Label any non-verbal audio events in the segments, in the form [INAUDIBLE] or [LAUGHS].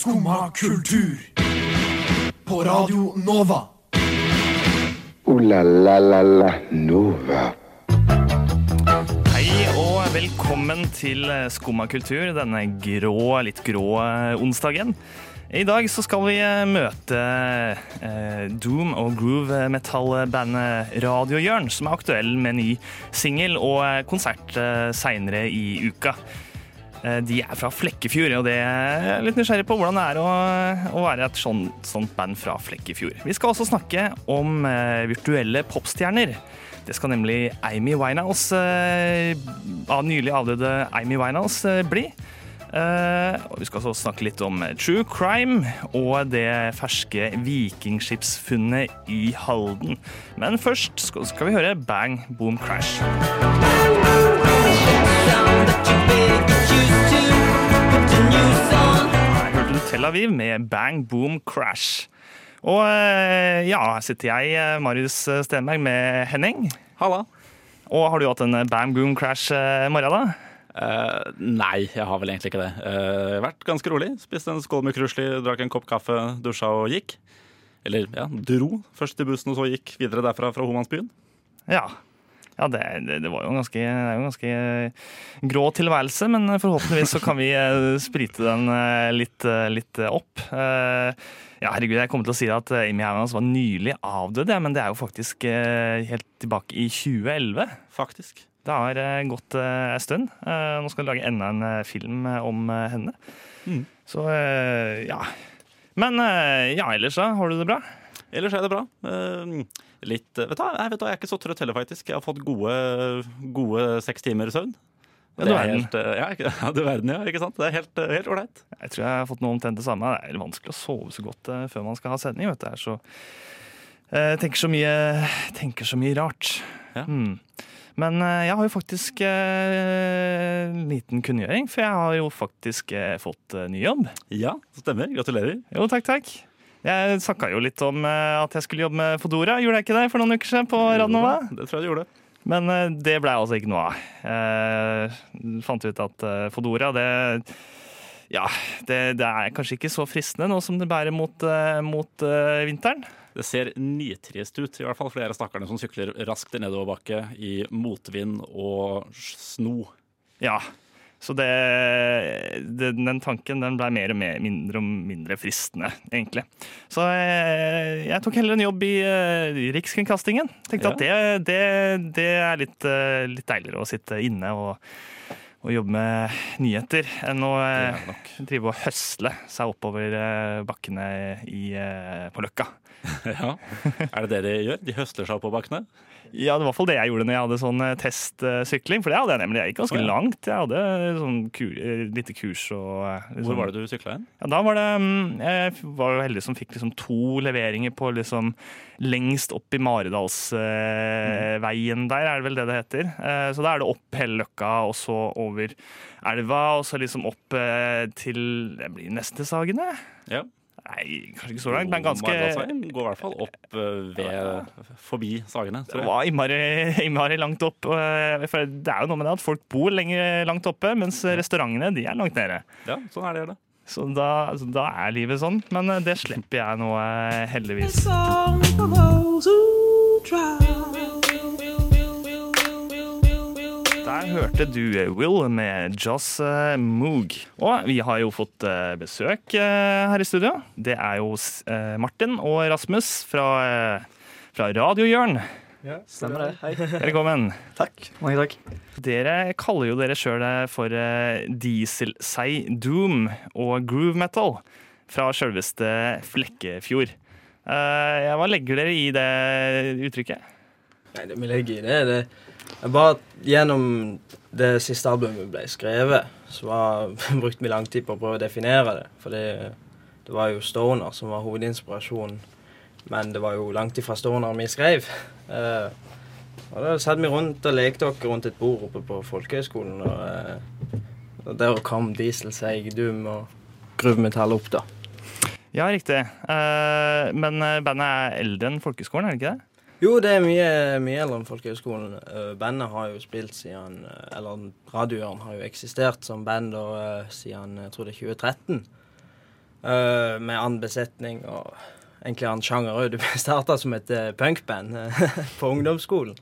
Skumma kultur. På Radio Nova. O-la-la-la-la Nova. Hei og velkommen til Skumma kultur denne grå, litt grå eh, onsdagen. I dag så skal vi eh, møte eh, Doom og groove metal-bandet Radiohjørn, som er aktuell med ny singel og eh, konsert eh, seinere i uka. Eh, De er fra Flekkefjord, og det er litt nysgjerrig på hvordan det er å, å være et sånt, sånt band fra Flekkefjord. Vi skal også snakke om eh, virtuelle popstjerner. Det skal nemlig Amy Winehouse, eh, av nylig avdøde Amy Winehouse, eh, bli. Vi skal også snakke litt om true crime og det ferske vikingskipsfunnet i Halden. Men først skal, vi høre Bang Boom Crash. Her hørte du Tel Aviv med Bang Boom Crash. Og eh, ja, her sitter jeg, eh, Marius Stenberg, med Henning. Halla. Og har du hatt en Bang Boom Crash i morgen, da? Uh, nei, jeg har vel egentlig ikke det. Uh, vært ganske rolig. Spiste en skål med krusli, drakk en kopp kaffe, dusja og gikk. Eller ja, dro først til bussen og så gikk videre derfra fra Homansbyen. Ja. Ja, det, det, det var jo en ganske, jo en ganske eh, grå tilværelse, men forhåpentligvis så kan vi eh, sprite den eh, litt, litt opp. Ja, herregud, jeg kommer til å si at Amy Winehouse var nylig avdød, men det er jo faktisk helt tilbake i 2011. Faktisk. Det har gått en stund. Nå skal de lage enda en film om henne. Mm. Så ja. Men ja, ellers da? Har du det bra? Ellers er det bra. Litt eh, vet du, vet du, Jeg er ikke så trøtt heller, faktisk. Jeg har fått gode, gode seks timer søvn. Ja, Det du er verden. helt, eh, ja, [LAUGHS] du verden, ja. Ikke sant? Det er helt eh, helt ålreit. Jeg tror jeg har fått noe omtrent det samme. Det er vanskelig å sove så godt før man skal ha sending. vet du. Jeg så, jeg tenker, så mye, tenker så mye rart. Ja. Mm. Men jeg har jo faktisk eh, en liten kunngjøring, for jeg har jo faktisk eh, fått eh, ny jobb. Ja, stemmer. Gratulerer. Jo, takk, takk. Jeg snakka jo litt om eh, at jeg skulle jobbe med Fodora. Gjorde jeg ikke det for noen uker siden på Radnova? Det tror jeg du gjorde. Men eh, det ble altså ikke noe av. Jeg fant ut at eh, Fodora, det Ja, det, det er kanskje ikke så fristende nå som det bærer mot, eh, mot eh, vinteren. Det ser nitrist ut, i hvert fall flere av stakkarene som sykler raskt i nedoverbakke i motvind og sno. Ja. Så det, det, den tanken den ble mer og mer, mindre og mindre fristende, egentlig. Så jeg, jeg tok heller en jobb i, eh, i Rikskringkastingen. Tenkte Ja. at det, det, det er litt, eh, litt deiligere å sitte inne og, og jobbe med nyheter enn å eh, drive og høsle seg oppover eh, bakkene i, eh, på Løkka. [LAUGHS] Ja. Er det det de gjør? De høsler seg opp på bakkene? Ja, det var i hvert fall det jeg gjorde når jeg hadde sånn eh, testsykling. For det hadde jeg nemlig. Jeg gikk ganske oh, ja. langt. Jeg hadde sånn kur, eh, lite kurs og eh, liksom- Hvor var det du sykla hen? Ja, da var det mm, Jeg var jo heldig som fikk liksom to leveringer på liksom lengst opp i Maridalsveien der, er det vel det det heter. Eh, Så da er det opp hele løkka, og så over elva, og så liksom opp eh, til Det blir neste Sagene? Ja. Nei, kanskje ikke så langt, men ganske går i hvert fall opp eh, ved, forbi Sagene, Det tror jeg. var innmari, innmari langt opp. eh, For det er jo noe med det at folk bor lenger langt oppe, mens restaurantene de er langt nede. Ja, sånn er det. det. Så da, så da er livet sånn. Men eh, det slipper jeg nå, heldigvis. Der hørte du Will med Joss eh, Moog. Og vi har jo fått eh, besøk eh, her i studio. Det er jo Martin og Rasmus fra, fra Radiohjørn. Stemmer det. Hei. [LAUGHS] Velkommen. Takk. Mange takk. Dere kaller jo dere sjøl for diesel-sei Doom og Groove Metal fra sjølveste Flekkefjord. Eh, hva legger dere i det uttrykket? Nei, det vi legger i det, det er bare gjennom det siste albumet ble skrevet, så var, [LAUGHS] brukte vi lang tid på å prøve å definere det. For det, var jo Stoner som var hovedinspirasjonen, men det var jo langt ifra Stoner vi skrev. Uh, [LAUGHS] og da satt vi rundt og lekte oss rundt et bord oppe på folkehøgskolen, og, uh, og der kom Diesel, seg dum og Gruvemetall opp, da. Ja, riktig. Uh, men bandet er eldre enn folkehøgskolen, er det ikke det? Jo, det er mye, mye eldre enn folkehøgskolen. Eh, bandet har jo spilt siden eh, Eller radioen har jo eksistert som band da, eh, siden jeg tror det er 2013. Uh, med annen besetning og egentlig annen sjanger òg. Du [LAUGHS] starta som et punkband [LAUGHS] på ungdomsskolen.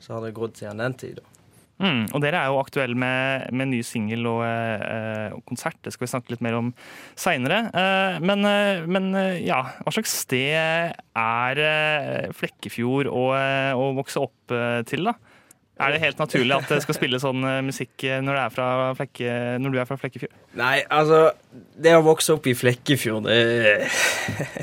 Så har det grodd siden den tid. da. Mm, og dere er jo aktuelle med, med ny singel og, eh, og konsert. Det skal vi snakke litt mer om seinere. Eh, men eh, men eh, ja, hva slags sted er eh, Flekkefjord å, eh, å vokse opp eh, til, da? Er det helt naturlig at det skal spille sånn eh, musikk eh, når, det er Flekke, når du er fra Flekkefjord? Nei, altså Det å vokse opp i Flekkefjord, det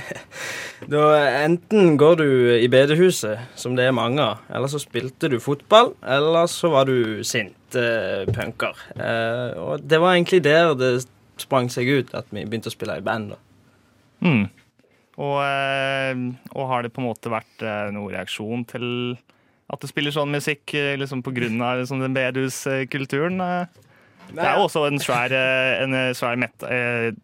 [LAUGHS] da, Enten går du i bedehuset, som det er mange av, eller så spilte du fotball, eller så var du sint eh, punker. Eh, og det var egentlig der det sprang seg ut at vi begynte å spille i band. da. Mm. Og, eh, og har det på en måte vært noen reaksjon til at du spiller sånn musikk eh, liksom av liksom, den bedehuskulturen? eh? Det er jo også en svær, eh, en svær met,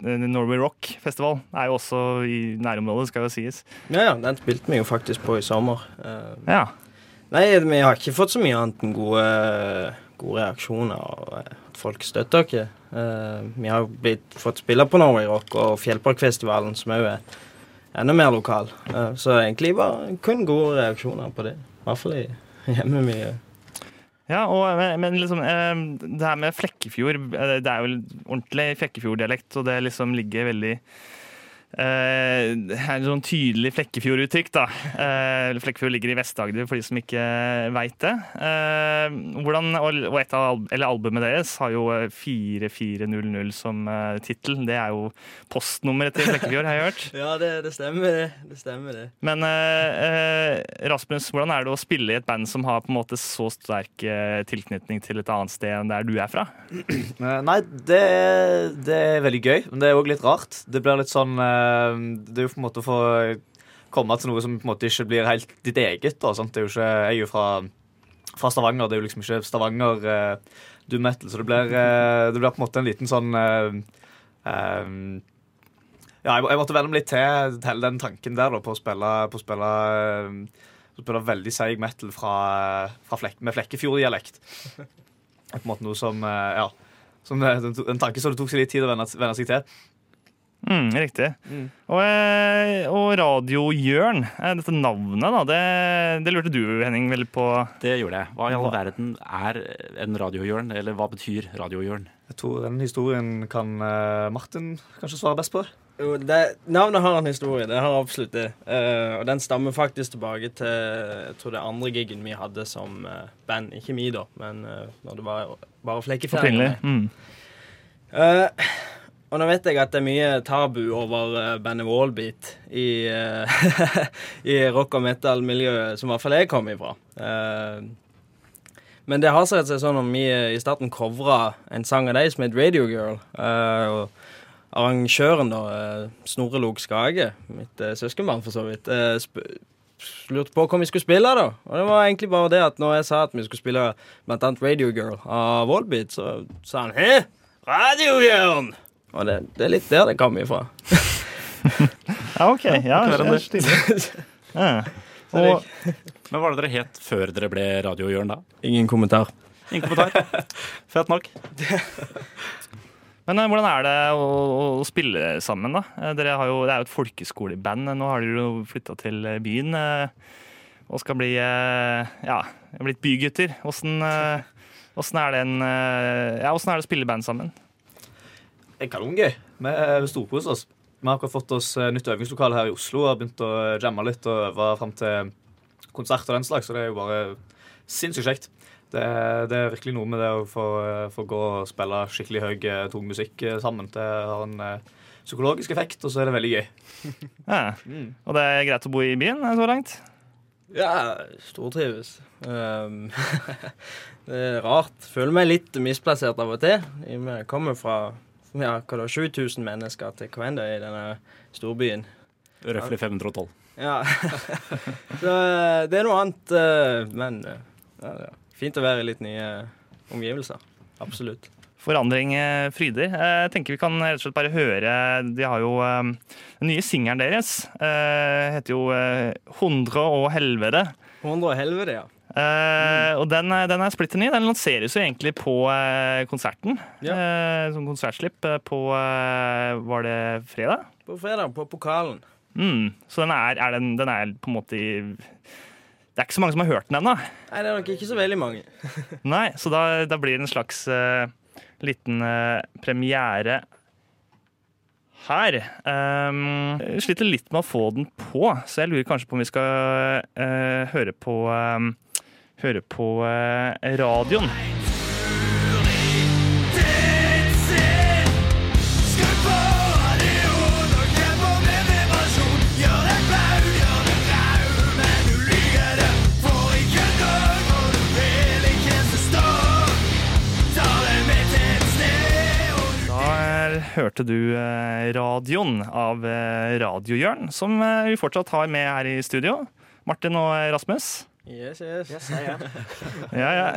Norway Rock-festival. Det er jo også i nærområdet, skal jo sies. Ja, ja, den spilte vi jo faktisk på i sommer. Ja. Nei, vi har ikke fått så mye annet enn gode, gode reaksjoner, og at folk støtter oss. Vi har jo fått spille på Norway Rock og Fjellparkfestivalen, som òg er enda mer lokal. Så egentlig bare kun gode reaksjoner på det. Hvert fall i hjemme mye. Ja, og, men, liksom, eh, det her med Flekkefjord eh, Det er jo ordentlig Flekkefjord-dialekt, og det liksom ligger veldig eh, et sånn tydelig Flekkefjord-uttrykk, da. Eh, Flekkefjord ligger i Vest-Agder, for de som ikke veit det. Eh, hvordan, og, et av eller albumet deres har jo eh, 4400 som eh, tittel. Det er jo postnummeret til Flekkefjord, har jeg hørt. [LAUGHS] Ja, det, det stemmer, det. Det stemmer, det. Men eh, eh, Rasmus, hvordan er det å spille i et band som har på en måte så sterk eh, tilknytning til et annet sted enn der du er fra? [CLEARS THROAT] Eh, Nei, det, det er veldig gøy, men det er òg litt rart. Det blir litt sånn eh, Det er jo på en måte å få komme til noe som på en måte ikke blir helt ditt eget. Da, sant? Det er jo ikke, jeg er jo fra, fra Stavanger. Det er jo liksom ikke Stavanger uh, du metal, så det blir, uh, det blir på en måte en liten sånn uh, eh, Ja, jeg, jeg måtte venne meg litt til, til den tanken der, da, på å spille, på å spille, eh, på å spille veldig seig metal fra, fra flek, med Flekkefjord-dialekt. På en måte noe som eh, Ja. Som, eh, en, en tanke som det tok seg litt tid å venne, venne seg til. Mm, riktig. Og, eh, og Radio Jørn, eh, dette navnet, da, det, det lurte du, Henning, veldig på. Det gjorde jeg. Hva i all verden er en radiohjørn, eller hva betyr radiohjørn? Jeg tror den historien kan eh, Martin kanskje svare best på. Jo, det, navnet har en historie, det har absolutt det. Uh, og den stammer faktisk tilbake til jeg tror det andre gigen vi hadde som uh, band. Ikke vi, da, men uh, når det var bare Opprinnelig. Flekkefjell. Mm. Eh, og nå vet jeg at det er mye tabu over uh, bandet Wallbeat i, eh, [LAUGHS] i rock- og metal-miljøet, som i hvert fall jeg kom ifra. Eh, men det har seg sånn om vi eh, i starten covra en sang av deg som het Radio Girl. eh, og arrangøren, da, eh, Snorre Log Skage, mitt søskenbarn for så vidt, eh, lurte på hva vi skulle spille, da. Og det var egentlig bare det at når jeg sa at vi skulle spille blant annet Radio Girl av Wallbeat, så sa han 'Hæ? Radio Girl?' Og det, det er litt der det kommer ifra. [LAUGHS] Ja, OK. Ja, ja, stilig. [LAUGHS] Ja. Og, Men Hva var det dere het før dere ble radiohjørn da? Ingen kommentar. Ingen kommentar. [LAUGHS] Fett nok. men eh, hvordan er det å, å spille sammen, da? Eh, Dere har jo, det er jo et folkeskoleband. Nå har dere jo flytta til eh, byen og skal bli ja, blitt bygutter. Åssen er det en Ja, er det å spille band sammen? Er kanongøy. Vi eh, storkoser oss. Vi har akkurat fått oss eh, nytt øvingslokale her i Oslo og har begynt å jamme litt og øve fram til konsert og den slags, så det er jo bare sinnssykt kjekt. Det, er- det er virkelig noe med det å få, eh, få gå og spille skikkelig høy, eh, tung musikk eh, sammen. Det har en eh, psykologisk effekt, og så er det veldig gøy. [LAUGHS] Ja. Og det er greit å bo i byen eh, så langt? Ja, stortrives. Um, [LAUGHS] det er rart. Føler meg litt misplassert av og til. Jeg kommer fra ja, hva da, 7000 mennesker til Kvende i denne storbyen. Røftlig 512. Ja. [LAUGHS] Så eh, det er noe annet, eh, men ja, ja, er fint å være i litt nye omgivelser. Absolutt. Forandring eh, fryder. Eh, Jeg tenker vi kan rett og slett bare høre De har jo eh, Den nye singelen deres eh, heter jo eh, 'Hundre og helvete'. 100 og helvete, ja. Eh, og den, er- den er splitter ny. Den lanseres jo egentlig på uh, konserten. Ja. Uh, som konsertslipp eh, på eh, Var det fredag? På fredag, på pokalen. Mm. Så den er, er den, den er på en måte i Det er ikke så mange som har hørt den ennå. Nei, det er nok ikke så veldig mange. [LAUGHS] Nei, så da, da blir det en slags eh, liten eh, premiere her. Um, jeg sliter litt med å få den på, så jeg lurer kanskje på om vi skal eh, høre på eh, Høre på eh, radioen. Eh, hørte du eh, radioen av Radiojørn, som vi fortsatt har med her i studio. Martin og Rasmus. Yes, yes. [LAUGHS] Ja, ja.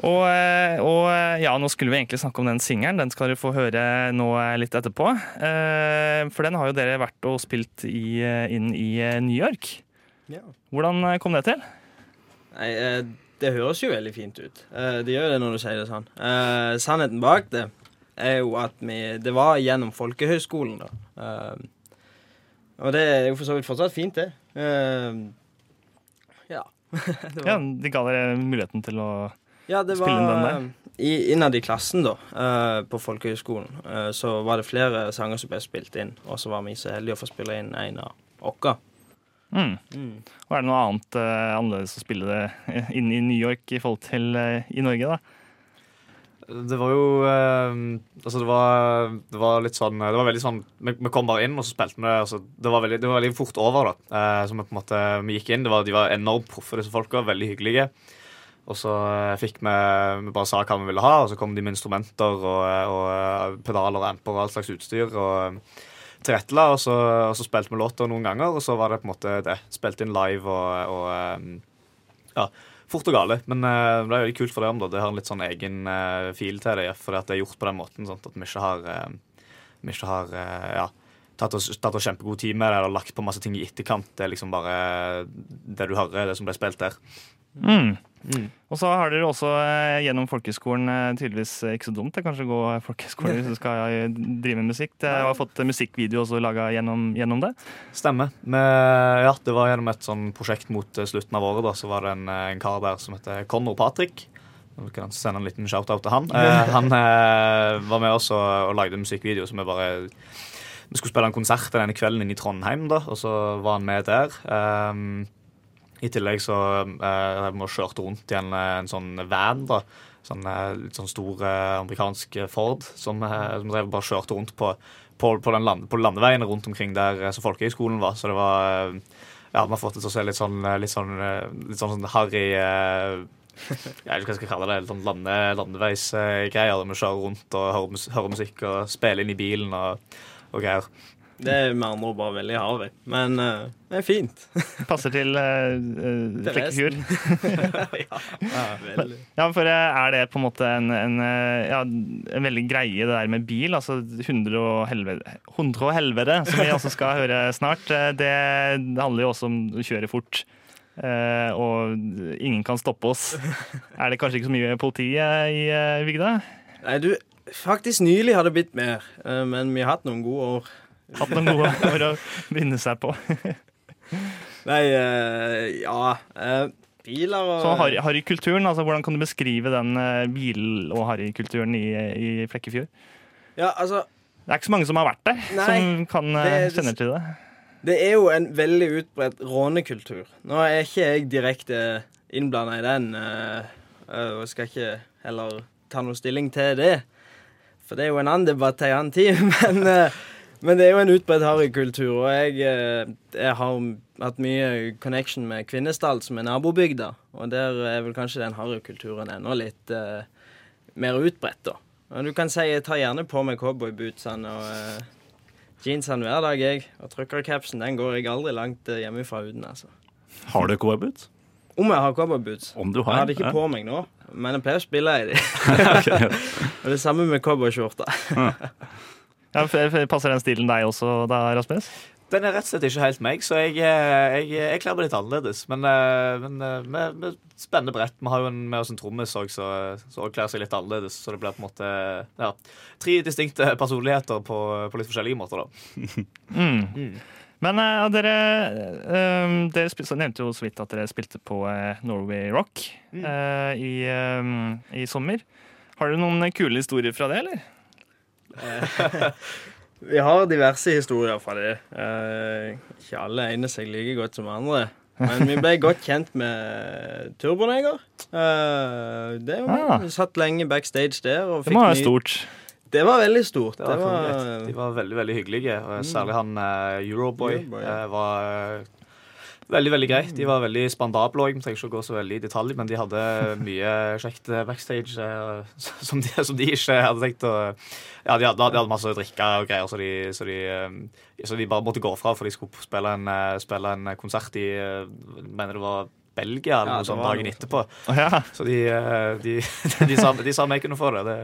Og, eh, og eh, ja, nå skulle vi egentlig snakke om den singelen. Den skal dere få høre nå eh, litt etterpå. Eh, For den har jo dere vært og spilt i, inn i New York. Ja. Hvordan kom det til? Nei, det høres jo veldig fint ut. Eh, det gjør det når du sier det sånn. Eh, sannheten bak det er jo at vi Det var gjennom folkehøyskolen, da. Og det er jo for så vidt fortsatt fint, det. [LAUGHS] Eh, ja. De ga dere muligheten til å Ja, det Spille inn den var i, Innad i klassen, da, uh, på folkehøyskolen, uh, så var det flere sanger som ble spilt inn. Og så var vi så heldige å få spille inn en av oss. mm. Og er det noe annet uh, annerledes å spille det inn i New York i forhold til eh, i Norge, da? Det var jo eh, Altså, det var, det var litt sånn Det var veldig sånn Vi, vi kom bare inn, og så spilte vi. Altså, det, var veldig, det var veldig fort over, da. Eh, så vi på en måte Vi gikk inn. Det var, de var enormt proffe, disse folka. Veldig hyggelige. Og så eh, fikk vi Vi bare sa hva vi ville ha, og så kom de med instrumenter og, og eh, pedaler og amper og all slags utstyr. og eh, tilrettela, og så, og så spilte vi låter noen ganger, og så var det på en måte det. Spilte inn live og, og eh, ja, fort og gale. Men uh, det er veldig kult for dem. da. Det har en litt sånn egen uh, fil til det, at det er gjort på den måten. sånn at vi ikke har, uh, vi ikke har ja, tatt oss, tatt oss kjempegod tid med det eller lagt på masse ting i etterkant. Det er liksom bare det du hører, det som ble spilt der. Mm. Og så har dere også eh, gjennom folkehøgskolen eh, tydeligvis eh, ikke så dumt det kanskje å gå folkeskolen hvis du skal drive med musikk. Dere har fått musikkvideo også laga gjennom, gjennom det. Stemmer. Vi, ja, det var gjennom et sånn prosjekt mot slutten av året. da, Så var det en, en kar der som heter Connor Patrick. Vi kan sende en liten shout-out til han. [LAUGHS] Eh, han eh, var med oss og, og lagde musikkvideo. Så vi bare Vi skulle spille en konsert den ene kvelden inne i Trondheim, da, og så var han med der. Um, I tillegg så eh, vi kjørte rundt i en, eh, en sånn van. da, sånn eh, Litt sånn stor eh, amerikansk Ford som, som drev bare kjørte rundt på, på, på, land, på landeveiene rundt omkring der som folkehøgskolen var. Så det var Ja, vi har fått det til å se litt sånn litt sånn, litt sånn, sånn harry eh, jeg vet ikke hva jeg skal kalle det. Sånn lande, landeveisgreier. vi kjører rundt og hører, hører musikk og spiller inn i bilen og, og greier. Det er med andre ord bare veldig harry. Men uh, det er fint. [LAUGHS] Passer til uh, Flekkefjord. [LAUGHS] ja. Ja, for er det på en måte en, en, ja, en veldig greie det der med bil? Altså 100 og helvete, 100 og helvete som vi også skal høre snart. Det handler jo også om å kjøre fort. Uh, og ingen kan stoppe oss. Er det kanskje ikke så mye politi i uh, bygda? Nei, du, faktisk nylig har det blitt mer. uh, men vi har hatt noen gode år. Hatt noen gode [LAUGHS] år å begynne seg på. [LAUGHS] Nei, uh, ja uh, Biler og Så har, harrykulturen, altså hvordan kan du beskrive den uh, bil- og harrykulturen i, i Flekkefjord? Ja, altså Det er ikke så mange som har vært der, Nei, som kan uh, det- det- til det. Det er jo en veldig utbredt rånekultur. Nå er ikke jeg direkte innblanda i den, og skal ikke heller ta noe stilling til det. For det er jo en annen debatt til en annen tid. [LAUGHS] Men, men det er jo en utbredt harrykultur, og jeg, eh, jeg har hatt mye connection med Kvinesdal, som er nabobygda. Og der er vel kanskje den harrykulturen enda litt uh, mer utbredt, da. Og du kan si jeg tar gjerne på meg cowboybootsene og uh, jeansene hver dag, jeg. Og trykkercapsen den går jeg aldri langt eh, hjemmefra uten, altså. Har du cowboyboots? Om jeg har cowboyboots. Om du Jeg har? har det ikke Ja. på meg nå, men jeg pleier å spille i de. [LAUGHS] [LAUGHS] og det samme med cowboyskjorta. [LAUGHS] Ja, passer den stilen deg også da, Rasmus? Den er rett og slett ikke helt meg, så jeg, eh, jeg, jeg kler meg litt annerledes. Men, eh, men eh, med, med spennende brett. Vi har jo en, med oss en trommis òg, så, så kler seg litt annerledes. Så det blir på en måte ja, tre distinkte personligheter på, på litt forskjellige måter, da. [LAUGHS] Mm. Men ja, dere, um, dere spil- så nevnte jo så vidt at dere spilte på eh, Norway Rock eh, i, um, i sommer. Har dere noen kule historier fra det, eller? [LAUGHS] Vi har diverse historier fra det. Eh, ikke alle egner seg like godt som andre. Men vi ble godt kjent med Turboneger. Eh, det var. Ah. Vi satt lenge backstage der. Og Det må være stort. Det var veldig stort. Det var, Det var. De var veldig veldig hyggelige. Særlig han eh, Euroboy, Euroboy, ja. eh, var eh, veldig veldig greit. De var veldig spandable òg. Trenger ikke å gå så veldig i detalj, men de hadde mye kjekt eh, backstage eh, [LAUGHS] som, de, som de ikke hadde tenkt å Ja, de hadde, de hadde masse å drikke og greier, så de, så, de, eh, så de bare måtte gå fra, for de skulle spille en, spille en konsert i mener det var Belgia eller Ja, noe sånt dagen etterpå. Oh, ja, Så de, de, [LAUGHS] de, sa, de sa vi kunne få det. Det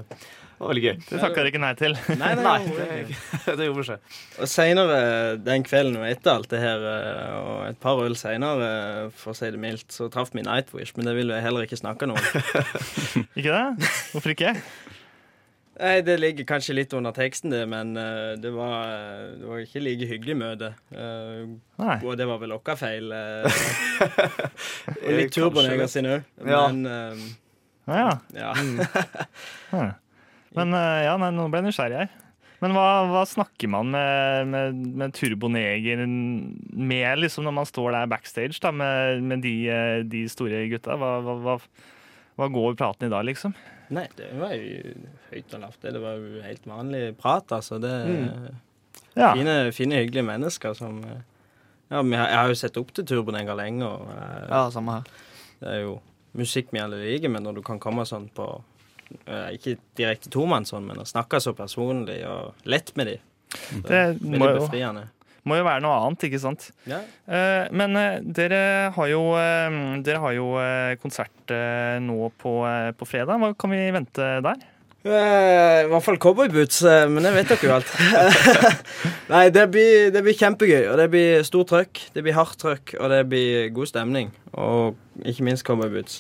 var veldig gøy. det takka dere ikke nei til. Nei, nei, Nei, det, [LAUGHS] det gjorde vi ikke. Og seinere den kvelden og etter alt det her, eh, og et par øl seinere, for å si det mildt, så traff vi Nightwish, men det vil jeg heller ikke snakke noe om. [LAUGHS] Ikke det? Hvorfor ikke? Nei, Det ligger kanskje litt under teksten, det, men uh, det var, eh, det var ikke like hyggelig møte. Uh, og det var vel vår feil. Uh, [LAUGHS] og litt Turboneger det. sin òg. Ja. Men eh, Å ja. ja. Men eh, ja, nei, nå ble jeg nysgjerrig her. Men hva, hva snakker man med, med, med Turboneger med liksom når man står der backstage da, med, med de, eh, de store gutta? Hva, hva, hva, hva går praten i da, liksom? Nei, det var jo høyt og lavt. det. Var jo helt vanlig prat, altså. Det Ja. fine, fine, hyggelige mennesker som eh, Ja, jeg, har jo sett opp til Turboneger lenge, og Ja, samme her. det er jo musikk vi alle liker, men når du kan komme sånn på Ikke direkte tomann sånn, men å snakke så personlig og lett med dem. Det må Veldig jo, Det må jo være noe annet, ikke sant? Ja. Eh, men eh, dere har jo, eh, dere har jo eh, konsert eh, nå på, eh, på fredag. Hva kan vi vente der? Eh, I hvert fall cowboyboots, eh, men det vet dere jo alt. [LAUGHS] Nei, det blir, det blir kjempegøy, og det blir stort trøkk. Det blir hardt trøkk, og det blir god stemning. Og ikke minst cowboyboots.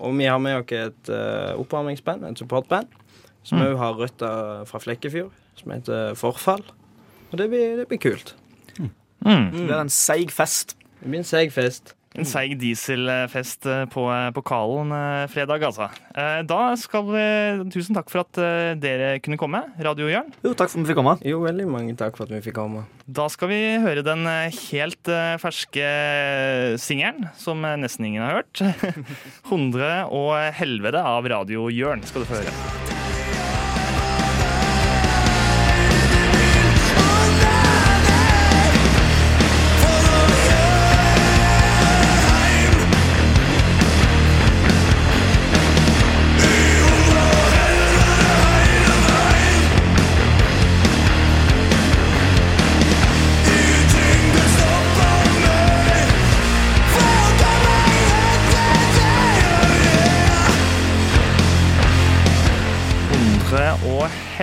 Og vi har med oss et uh, oppvarmingsband, et supportband, som Mm. har røtter fra Flekkefjord, som heter Forfall. Og det blir, det blir kult. Mm. Det blir en seig fest. Det blir en seig fest. En seig dieselfest eh, på, på Kalen eh, fredag, altså. Eh, Da skal vi Tusen takk for at eh, dere kunne komme, Radio Jørn. Jo, takk for at vi fikk komme. Jo, veldig mange takk for at vi fikk komme. Da skal vi høre den eh, helt eh, ferske singelen, som eh, nesten ingen har hørt. [LAUGHS] 'Hundre og helvete' av Radio Jørn skal du få høre.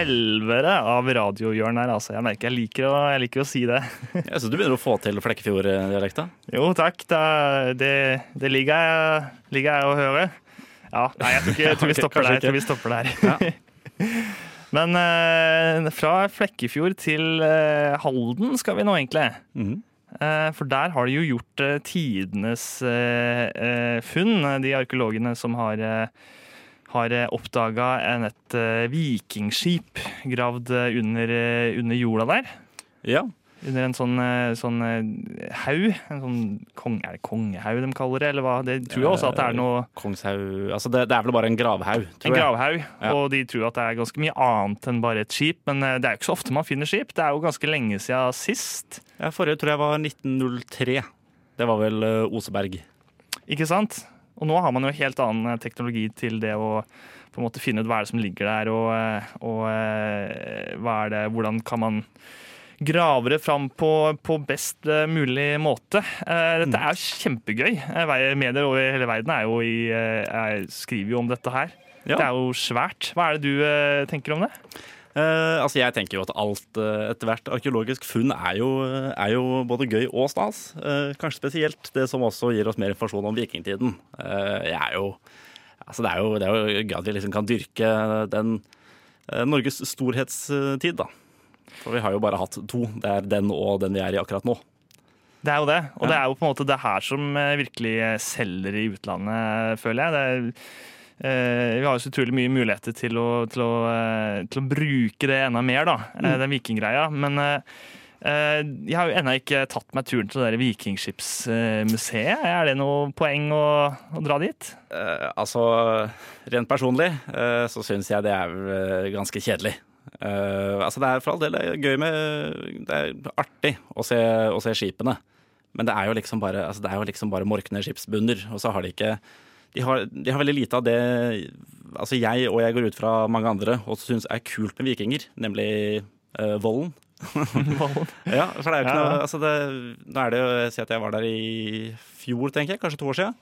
Og helvete av radiohjørn her, altså. Jeg merker jeg liker å, jeg liker å si det. [LAUGHS] ja, så du begynner å få til Flekkefjord-dialekta. Jo, takk. Da, det, det ligger jeg, ligger jeg å høre. Ja, nei, jeg tror, ikke, jeg tror vi [LAUGHS] stopper okay, der. Jeg tror vi stopper der. [LAUGHS] Men eh, fra Flekkefjord til eh, Halden skal vi nå, egentlig. Mm. Eh, for der har de jo gjort eh, tidenes eh, eh, funn, de arkeologene som har har oppdaga et eh, vikingskip gravd eh, under, eh, under jorda der. Ja. Under en sånn, eh, sånn eh, haug. En sånn kong, er det kongehaug de kaller det, eller hva? Det tror jeg også at det er noe Kongshaug Altså, det, det er vel bare en gravhaug, tror En jeg. gravhaug. Ja. Og de tror at det er ganske mye annet enn bare et skip. Men eh, det er jo ikke så ofte man finner skip. Det er jo ganske lenge siden sist. Ja, forrige tror jeg var 1903. Det var vel eh, Oseberg. Ikke sant? Og nå har man jo helt annen eh, teknologi til det å på en måte finne ut hva er det som ligger der, og, eh, og eh, hva er det, hvordan kan man grave det fram på, på best mulig måte. Dette er jo kjempegøy. Medier over hele verden er jo i, skriver jo om dette her. Ja. Det er jo svært. Hva er det du tenker om det? Eh, altså Jeg tenker jo at alt eh, ethvert arkeologisk funn er jo, er jo både gøy og stas. Eh, kanskje spesielt det som også gir oss mer informasjon om vikingtiden. Eh, jeg er jo, altså det, er jo, det er jo gøy at vi liksom kan dyrke den eh, Norges storhetstid, da. For vi har jo bare hatt to. Det er den og den vi er i akkurat nå. Det er jo det. Og Ja. det er jo på en måte det her som eh, virkelig selger i utlandet, føler jeg. Det er, eh, vi har jo så utrolig mye muligheter til å, til å, eh, til å bruke det enda mer, da. eh, Den vikinggreia. Men eh, eh, jeg har jo ennå ikke tatt meg turen til det Vikingskipsmuseet. Er det noe poeng å, å dra dit? Eh, altså, rent personlig eh, så syns jeg det er eh, ganske kjedelig. Eh, altså, det er for all del gøy med Det er artig å se, å se skipene. Men det er jo liksom bare, altså, det er jo liksom bare morkne skipsbunner, og så har de ikke de har, de har veldig lite av det altså jeg og jeg går ut fra mange andre også syns er kult med vikinger, nemlig uh, volden. [LAUGHS] [LAUGHS] Ja, for det er jo ikke noe altså det, Nå er det jo Si at jeg var der i fjor, tenker jeg. Kanskje to år siden.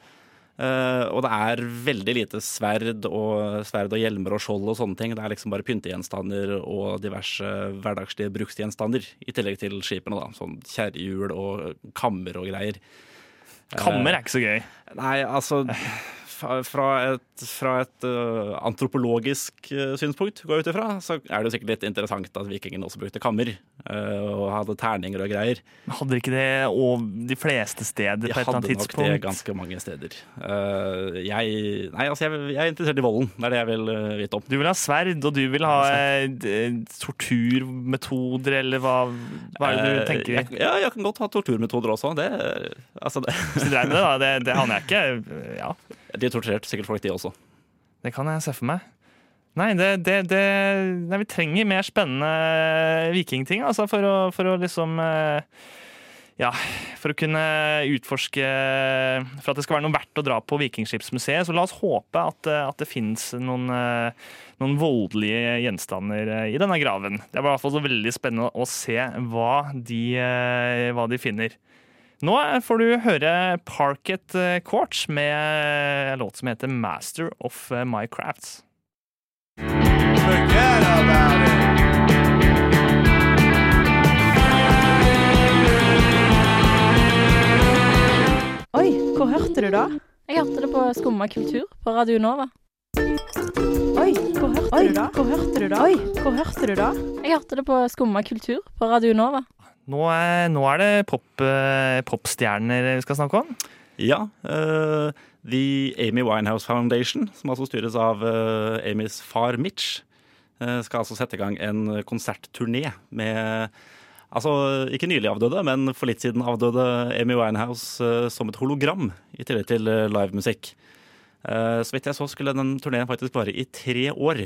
Uh, og det er veldig lite sverd og, sverd og hjelmer og skjold og sånne ting. Det er liksom bare pyntegjenstander og diverse hverdagslige bruksgjenstander. I tillegg til skipene, da. Sånn kjerrehjul og kammer og greier. Kammer er ikke så gøy. Nei, altså fra et, fra et uh, antropologisk uh, synspunkt, går jeg ut ifra, så er det jo sikkert litt interessant at vikingene også brukte kammer. Uh, og hadde terninger og greier. Hadde ikke det og de fleste steder De på et eller annet tidspunkt? De hadde nok det ganske mange steder. Jeg, nei, altså jeg, jeg er interessert i volden. Det er det jeg vil vite om. Du vil ha sverd, og du vil ha torturmetoder, eller hva, hva er det du tenker? Jeg, ja, jeg kan godt ha torturmetoder også. Det, altså det, dreier med det, da. Det, det aner jeg ikke. Ja, de torturerte sikkert folk, de også. det kan jeg se for meg. Nei, det, det, det nei, vi trenger mer spennende vikingting, altså, for å, for å liksom eh, Ja, for å kunne utforske For at det skal være noe verdt å dra på Vikingskipsmuseet. Så la oss håpe at, eh, at det fins noen, eh, noen voldelige gjenstander eh, i denne graven. Det var i hvert fall så veldig spennende å se hva de, eh, hva de finner. Nå får du høre Parket Quartz med en låt som heter Master of eh, My Crafts. Forget about it. Oi, hvor hørte du da? Jeg hørte det på Skumma kultur på Radio Nova. Oi, hvor hørte du da? Hvor hørte du da? Oi, hvor hørte du da? Jeg hørte det på Skumma kultur på Radio Nova. Nå er, nå er det pop, eh, popstjerner vi skal snakke om. Ja. Uh, The Amy Winehouse Foundation, som altså styres av uh, Amys far Mitch, uh, skal altså sette i gang en konsertturné med Altså ikke nylig avdøde, men for litt siden avdøde Amy Winehouse som et hologram, i tillegg til livemusikk. Så vidt jeg så, skulle den turneen faktisk vare i tre år.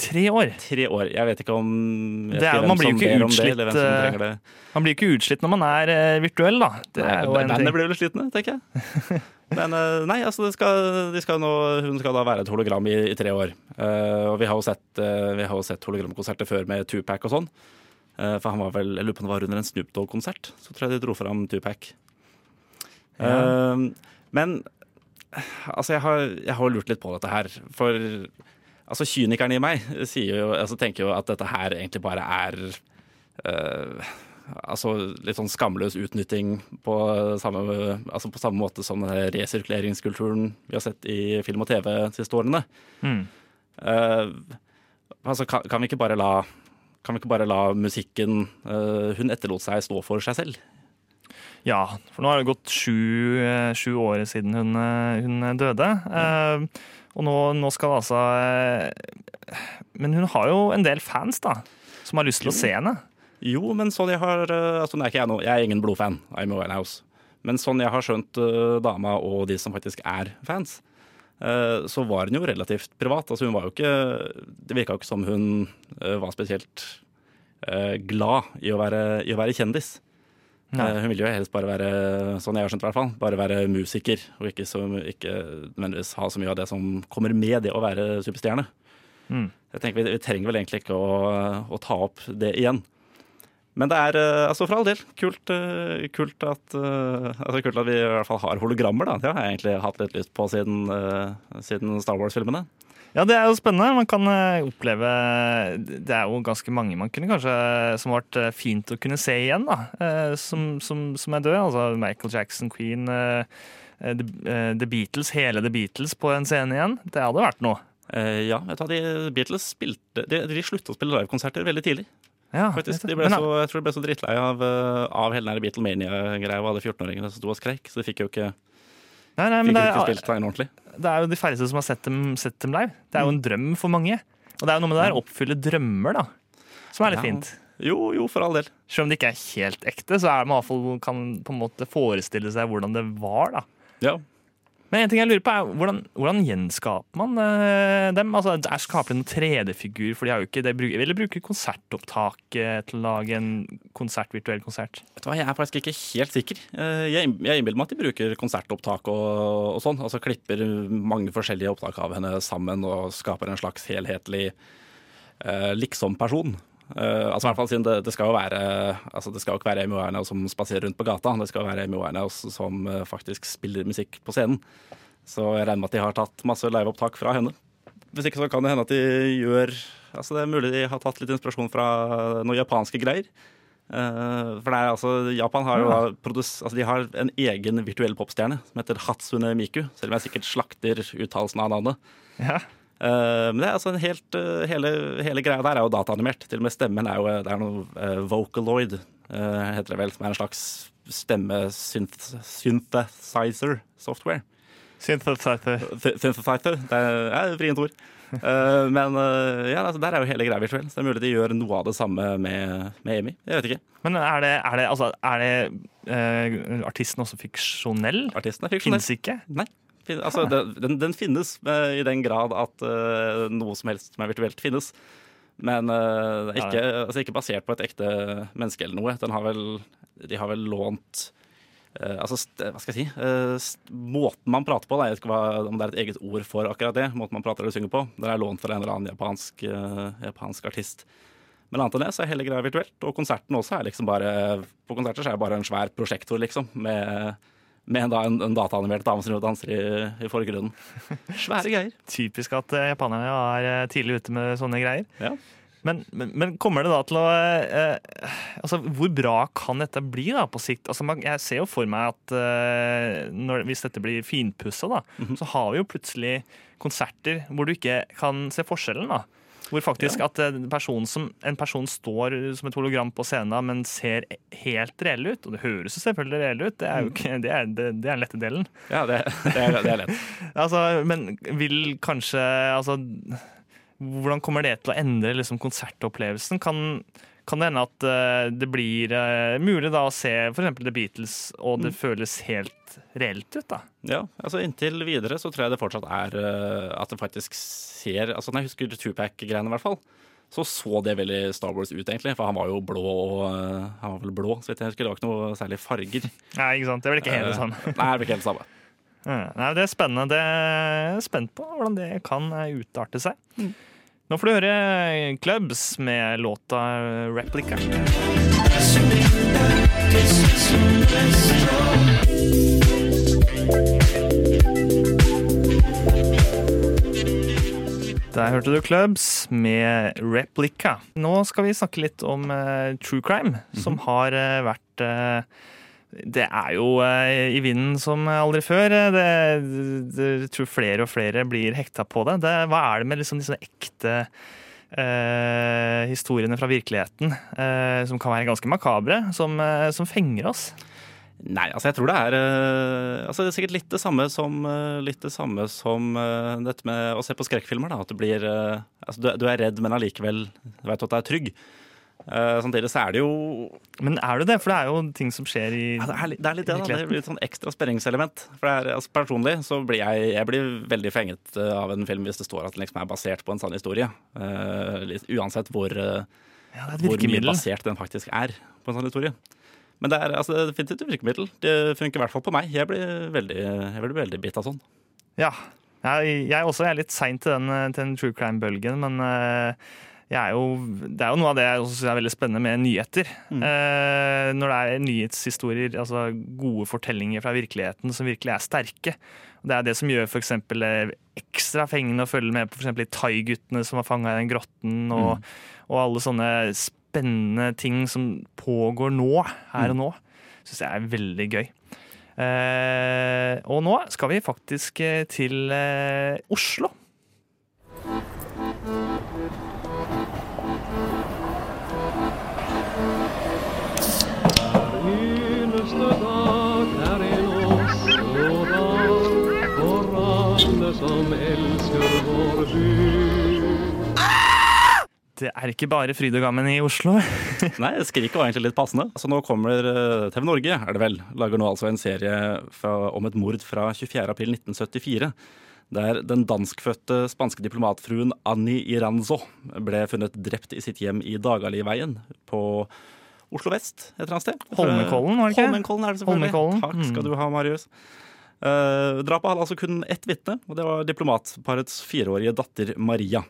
Tre år. Tre år. Jeg vet ikke om Det er- man blir jo ikke utslitt, eh, det. Man blir ikke utslitt når man er eh, virtuell, da. Det er Nei, Bandet blir vel slitne, tenker jeg. [LAUGHS] Men eh, nei, altså det skal, de skal nå, hun skal da være et hologram i, i tre år. Uh, og vi har jo sett, jo sett hologramkonserter før med Tupac og sånn. Uh, for han var vel, jeg lurer på om det var under en Snoop Dogg-konsert. Så tror jeg de dro fram Tupac. Eh, men altså, jeg har, jeg har lurt litt på dette her. For altså, kynikeren i meg jo, altså, tenker jo at dette her egentlig bare er uh, altså litt sånn skamløs utnytting på samme, altså på samme måte som den resirkuleringskulturen vi har sett i film og TV de siste årene. Mm. Uh, altså, kan, kan vi ikke bare la kan vi ikke bare la musikken uh, hun etterlot seg, stå for seg selv? Ja, for nå har det gått sju, sju år siden hun, hun døde. Eh, og nå, nå skal altså eh, Men hun har jo en del fans, da, som har lyst til å se henne. Jo, men sånn jeg har eh, altså, ikke jeg, jeg er ingen blodfan av Amy Winehouse. Men sånn jeg har skjønt uh, dama og de som faktisk er fans, uh, så var hun jo relativt privat. Altså hun var jo ikke Det virka jo ikke som hun uh, var spesielt glad i å være, i å være kjendis. Eh, hun ville jo helst bare være sånn jeg har skjønt i hvert fall, bare være musiker, og ikke, så, ikke nødvendigvis ha så mye av det som kommer med det å være superstjerne. Mm. Jeg tenker vi, vi trenger vel egentlig ikke å, å ta opp det igjen. Men det er eh, altså for all del kult, eh, kult, at, altså kult at vi i hvert fall har hologrammer. da. Det har jeg egentlig hatt litt lyst på siden, siden Star Wars-filmene. Ja, det er jo spennende. Man kan eh, oppleve Det er jo ganske mange man kunne kanskje som har vært eh, fint å kunne se igjen, da. eh, Som, som, som er død. Altså Michael Jackson, Queen, eh, eh, The, eh, Beatles, hele The Beatles på en scene igjen. Det hadde vært noe. Eh, ja, vet du de Beatles spilte De, de sluttet å spille livekonserter veldig tidlig. Ja, faktisk. De ble så, jeg tror de ble så drittlei av, eh, av hele den Beatlemania-greia og alle 14-åringene som sto og skreik. Så de fikk jo ikke, nei, nei, fikk men det, ikke spilt sangen ordentlig. det er jo de færreste som har sett dem, sett dem live. Det er jo en drøm for mange. Og det er jo noe med det der å oppfylle drømmer, da. Som er litt Ja. fint. Jo, jo, for all del. Selv om det ikke er helt ekte, så er det man i hvert fall kan på en måte forestille seg hvordan det var. da. Ja. Men en ting jeg lurer på er, hvordan, hvordan gjenskaper man uh, dem? Altså, er Skaper de noen 3D-figur? For de har jo ikke det, Eller bruker konsertopptak eh, til å lage en konsert, virtuell konsert? Vet du hva, Jeg er faktisk ikke helt sikker. Eh, Jeg, jeg innbiller meg at de bruker konsertopptak og, og sånn. Altså klipper mange forskjellige opptak av henne sammen og skaper en slags helhetlig uh, liksom-person. Eh, altså i hvert fall siden det, det skal jo være altså Det skal jo ikke være Amy Winehouse som spaserer rundt på gata. Det skal være Amy Winehouse som eh, faktisk spiller musikk på scenen. Så jeg regner med at de har tatt masse liveopptak fra henne. Hvis ikke så kan det hende at de gjør Altså Det er mulig de har tatt litt inspirasjon fra noen japanske greier. Uh, for det er altså Japan har jo ja. produs, altså De har en egen virtuell popstjerne som heter Hatsune Miku, selv om jeg sikkert slakter uttalelsen av navnet. Ja. Eh, men det er altså en helt, eh, hele, hele greia der er jo dataanimert. Til og med stemmen er jo det er noe eh, Vocaloid, eh, heter det vel, som er en slags stemme-synthesizer software. Synthesizer. Synthesizer. Det er vrient ord. Eh, men eh, ja, altså, der er jo hele greia virtuell. Så det er mulig de gjør noe av det samme med, med Amy. Jeg vet ikke. Men er det, er det, altså, er det uh, artisten også fiksjonell? Artisten er fiksjonell. Fins ikke? Nei. Altså, den, den, finnes eh, i den grad at uh, noe som helst som er virtuelt, finnes. Men uh, det er ikke, altså, ikke basert på et ekte menneske eller noe. Den har vel, de har vel lånt uh, altså, hva skal jeg si Måten man prater på, da, jeg vet ikke hva, om det er et eget ord for akkurat det. Måten man prater eller synger på. Den er lånt fra en eller annen japansk, japansk artist. Men annet enn det så er hele greia virtuelt. Og konserten også er liksom bare På konserter så er det bare en svær prosjektor, liksom. Med, med en, da, en, en dataanimert dame som danser i, i forgrunnen. [LAUGHS] Svære greier. Typisk at eh, japanerne er eh, tidlig ute med sånne greier. Ja. Men, men, men kommer det da til å eh, Altså, hvor bra kan dette bli da på sikt? Altså, man, jeg ser jo for meg at eh, når, hvis dette blir finpussa, da, -hmm. så har vi jo plutselig konserter hvor du ikke kan se forskjellen. da. Hvor faktisk at eh, en person, som, en person står som et hologram på scenen, men ser helt reell ut. Og det høres jo selvfølgelig reell ut, det er jo ikke, det er, det, det er den lette delen. Ja, det, det, er, det er lett. [LAUGHS] Altså, men vil kanskje altså, Hvordan kommer det til å endre liksom, konsertopplevelsen? Kan, kan det hende at uh, det blir uh, mulig da å se f.eks. The Beatles, og det føles helt reelt ut? da? Ja, altså Inntil videre så tror jeg det fortsatt er uh, at det faktisk ser altså Når jeg husker Tupac-greiene, i hvert fall, så så det veldig Star Wars ut, egentlig. For han var jo blå og Han var vel blå, så vidt jeg husker. Det var ikke noe særlig farger. [LAUGHS] Nei, ikke sant? Det blir ikke helt det samme. Nei, det blir ikke helt det samme. [LAUGHS] Nei, det er spennende. Det er spent på hvordan det kan utarte seg. Nå får du høre Clubs med låta Replica. Der hørte du Clubs med Replica. Nå skal vi snakke litt om uh, true crime, som har uh, vært eh, det er jo eh, i vinden som aldri før. Eh, Det, det, jeg tror flere og flere blir hekta på det. det hva er det med liksom disse ekte eh, historiene fra virkeligheten, eh, som kan være ganske makabre, som, eh, som fenger oss? Nei, altså jeg tror det er eh, altså det er sikkert litt det samme som, litt det samme som dette med å se på skrekkfilmer. da, At det blir altså du, du er redd, men allikevel veit du at du er trygg. Eh, samtidig så er det jo Men er du det? For det er jo ting som skjer i Ja, det er det. Er litt det, da. det blir et sånn ekstra spenningselement. For det er, altså, Personlig så blir jeg, jeg blir veldig fenget eh, av en film hvis det står at den liksom er basert på en sann historie. Uh, uansett hvor, Ja, det hvor mye basert den faktisk er på en sånn historie. Men det er altså, det definitivt et virkemiddel. Det funker i hvert fall på meg. Jeg blir veldig, jeg blir veldig bitt av sånn. Ja. Jeg, jeg også er litt sein til til den true crime-bølgen, men jeg er jo, det er jo noe av det jeg også synes er veldig spennende med nyheter. Eh, når det er nyhetshistorier, altså gode fortellinger fra virkeligheten som virkelig er sterke. Det er det som gjør eksempel, eh, ekstra fengende å følge med på de Thai-guttene som var fanga i den grotten, og, og alle sånne spennende ting som pågår nå, her og nå. Syns jeg er veldig gøy. Eh, og nå skal vi faktisk eh, til eh, Oslo. Det er ikke bare fryd og gammen i Oslo. [LAUGHS] Nei, skriket var egentlig litt passende. Så nå kommer eh, TV Norge, er det vel, lager nå altså en serie fra, om et mord fra 24. april 1974. Der den danskfødte spanske diplomatfruen Annie Iranzo ble funnet drept i sitt hjem i Dagaliveien på Oslo vest et eller annet sted. Holmenkollen, var det ikke? Holmenkollen er det selvfølgelig. Holmenkollen, Takk skal mm. du ha, Marius. Uh, drapet hadde altså kun ett vitne, og det var diplomatparets fireårige datter Maria.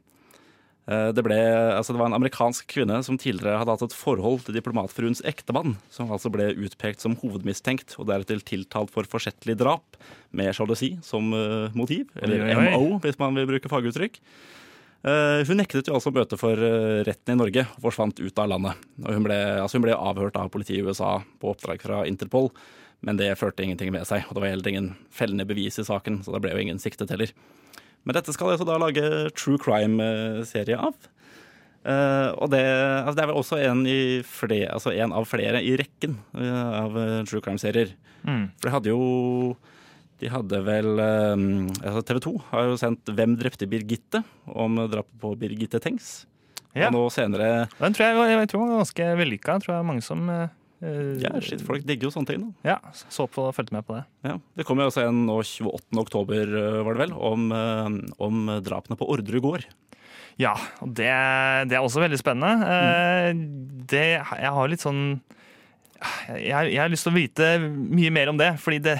Eh, Det, ble, altså det var en amerikansk kvinne som tidligere hadde hatt et forhold til diplomatfruens ektemann, som altså ble utpekt som hovedmistenkt og deretter tiltalt for forsettlig drap med sjalusi som eh, motiv, eller Oi, oi. MO hvis man vil bruke faguttrykk. Eh, hun nektet jo altså møte for retten i Norge og forsvant ut av landet. Og hun, ble, altså hun ble avhørt av politiet i USA på oppdrag fra Interpol, men det førte ingenting med seg. Og det var heller ingen fellende bevis i saken, så det ble jo ingen siktet heller. Men dette skal jeg altså da lage true crime-serie av. Uh, og det, altså det er vel også en, i flere, altså en av flere i rekken eh, av eh, true crime-serier. Mm. For de hadde jo De hadde vel altså TV 2 har jo sendt 'Hvem drepte Birgitte?' om drapet på Birgitte Tengs. Ja. Og nå senere Den tror jeg, jeg tror var ganske vellykka. Jeg tror er mange som Ja, shit, folk digger jo sånne ting. da ja, så på og fulgte med på det. Ja, Det kom jo også en nå 28. oktober, eh, var det vel, om, eh, om drapene på Orderud gård. Ja, og det, det er også veldig spennende. Mm. Det, jeg har litt sånn jeg, jeg har lyst til å vite mye mer om det. Fordi det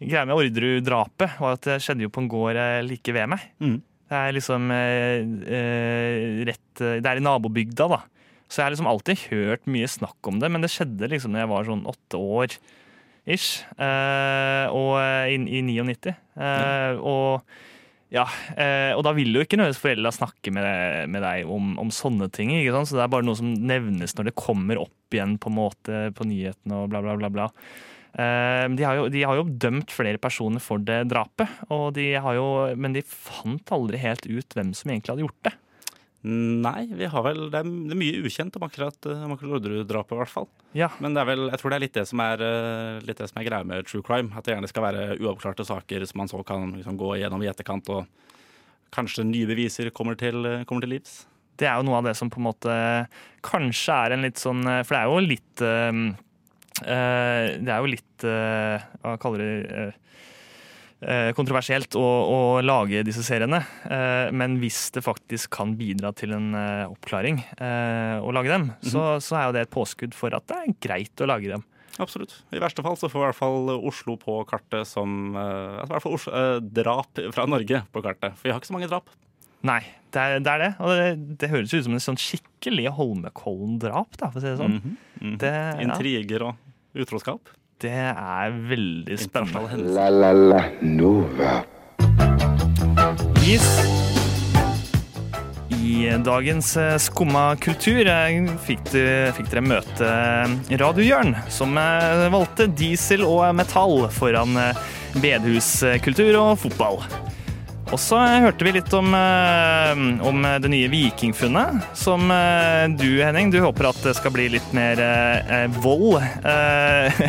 greia med Orderud-drapet var at det skjedde jo på en gård eh, like ved meg. Mm. Det er liksom eh, eh, rett eh, Det er i nabobygda, da. Så jeg har liksom alltid hørt mye snakk om det, men det skjedde liksom da jeg var sånn åtte år ish. Eh, og eh, i, i 99. Eh, og ja, eh, og da vil jo ikke nødvendigvis foreldra snakke med, med deg om, om sånne ting. ikke sant? Så det er bare noe som nevnes når det kommer opp igjen på en måte på nyhetene og bla, bla, bla. bla. Eh, de, har jo, de har jo dømt flere personer for det drapet, og de har jo, men de fant aldri helt ut hvem som egentlig hadde gjort det. Nei, vi har vel, det er, det er mye ukjent om akkurat, eh, Orderud-drapet, i hvert fall. Ja. Men det er vel, jeg tror det er litt det som er, eh, litt det som er greia med true crime. At det gjerne skal være uoppklarte saker som man så kan liksom, gå gjennom i etterkant, og kanskje nye beviser kommer til, eh, kommer til livs. Det er jo noe av det som på en måte kanskje er en litt sånn For det er jo litt eh, Det er jo litt Hva kaller det eh, eh, Kontroversielt å, å lage disse seriene. Eh, men hvis det faktisk kan bidra til en eh, oppklaring eh, å lage dem, så, så er jo det et påskudd for at det er greit å lage dem. Absolutt. I verste fall så får i hvert fall Oslo på kartet som eh, altså i hvert fall Oslo, eh, drap fra Norge på kartet. For vi har ikke så mange drap. Nei, det er det. Er det. Og det, det høres ut som en sånn skikkelig Holmenkollen-drap, for å si det sånn. Mhm, mhm. Det, ja, Intriger og utroskap. Det er veldig spennende. La la la Nova. Yes. I dagens eh, Skumma kultur eh, fikk, du, fikk dere møte eh, Radio Jørn, som valgte diesel og metall foran eh, bedehuskultur og fotball. Og så eh, hørte vi litt om, eh, om det nye vikingfunnet, som eh, du, Henning, du håper at det skal bli litt mer eh, vold. Eh, [LAUGHS]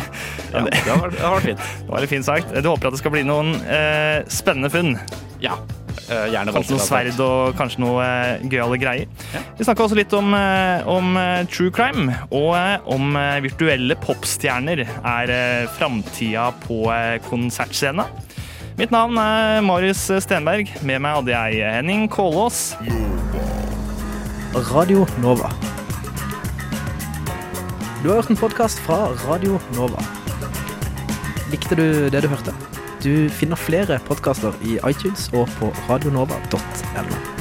Ja, det har vært, det fint. det var litt fint sagt. Du håper at det skal bli noen eh, spennende funn. Ja. Gjerne Kanskje noe sverd og kanskje noe gøyale greier. Ja. Vi snakka også litt om, om true crime, og om virtuelle popstjerner er framtida på konsertscenen. Mitt navn er Marius Stenberg. Med meg hadde jeg Henning Kålås. Radio Nova. Du har hørt en podkast fra Radio Nova. Likte du det du hørte? Du finner flere podkaster i iTunes og på radionova.no.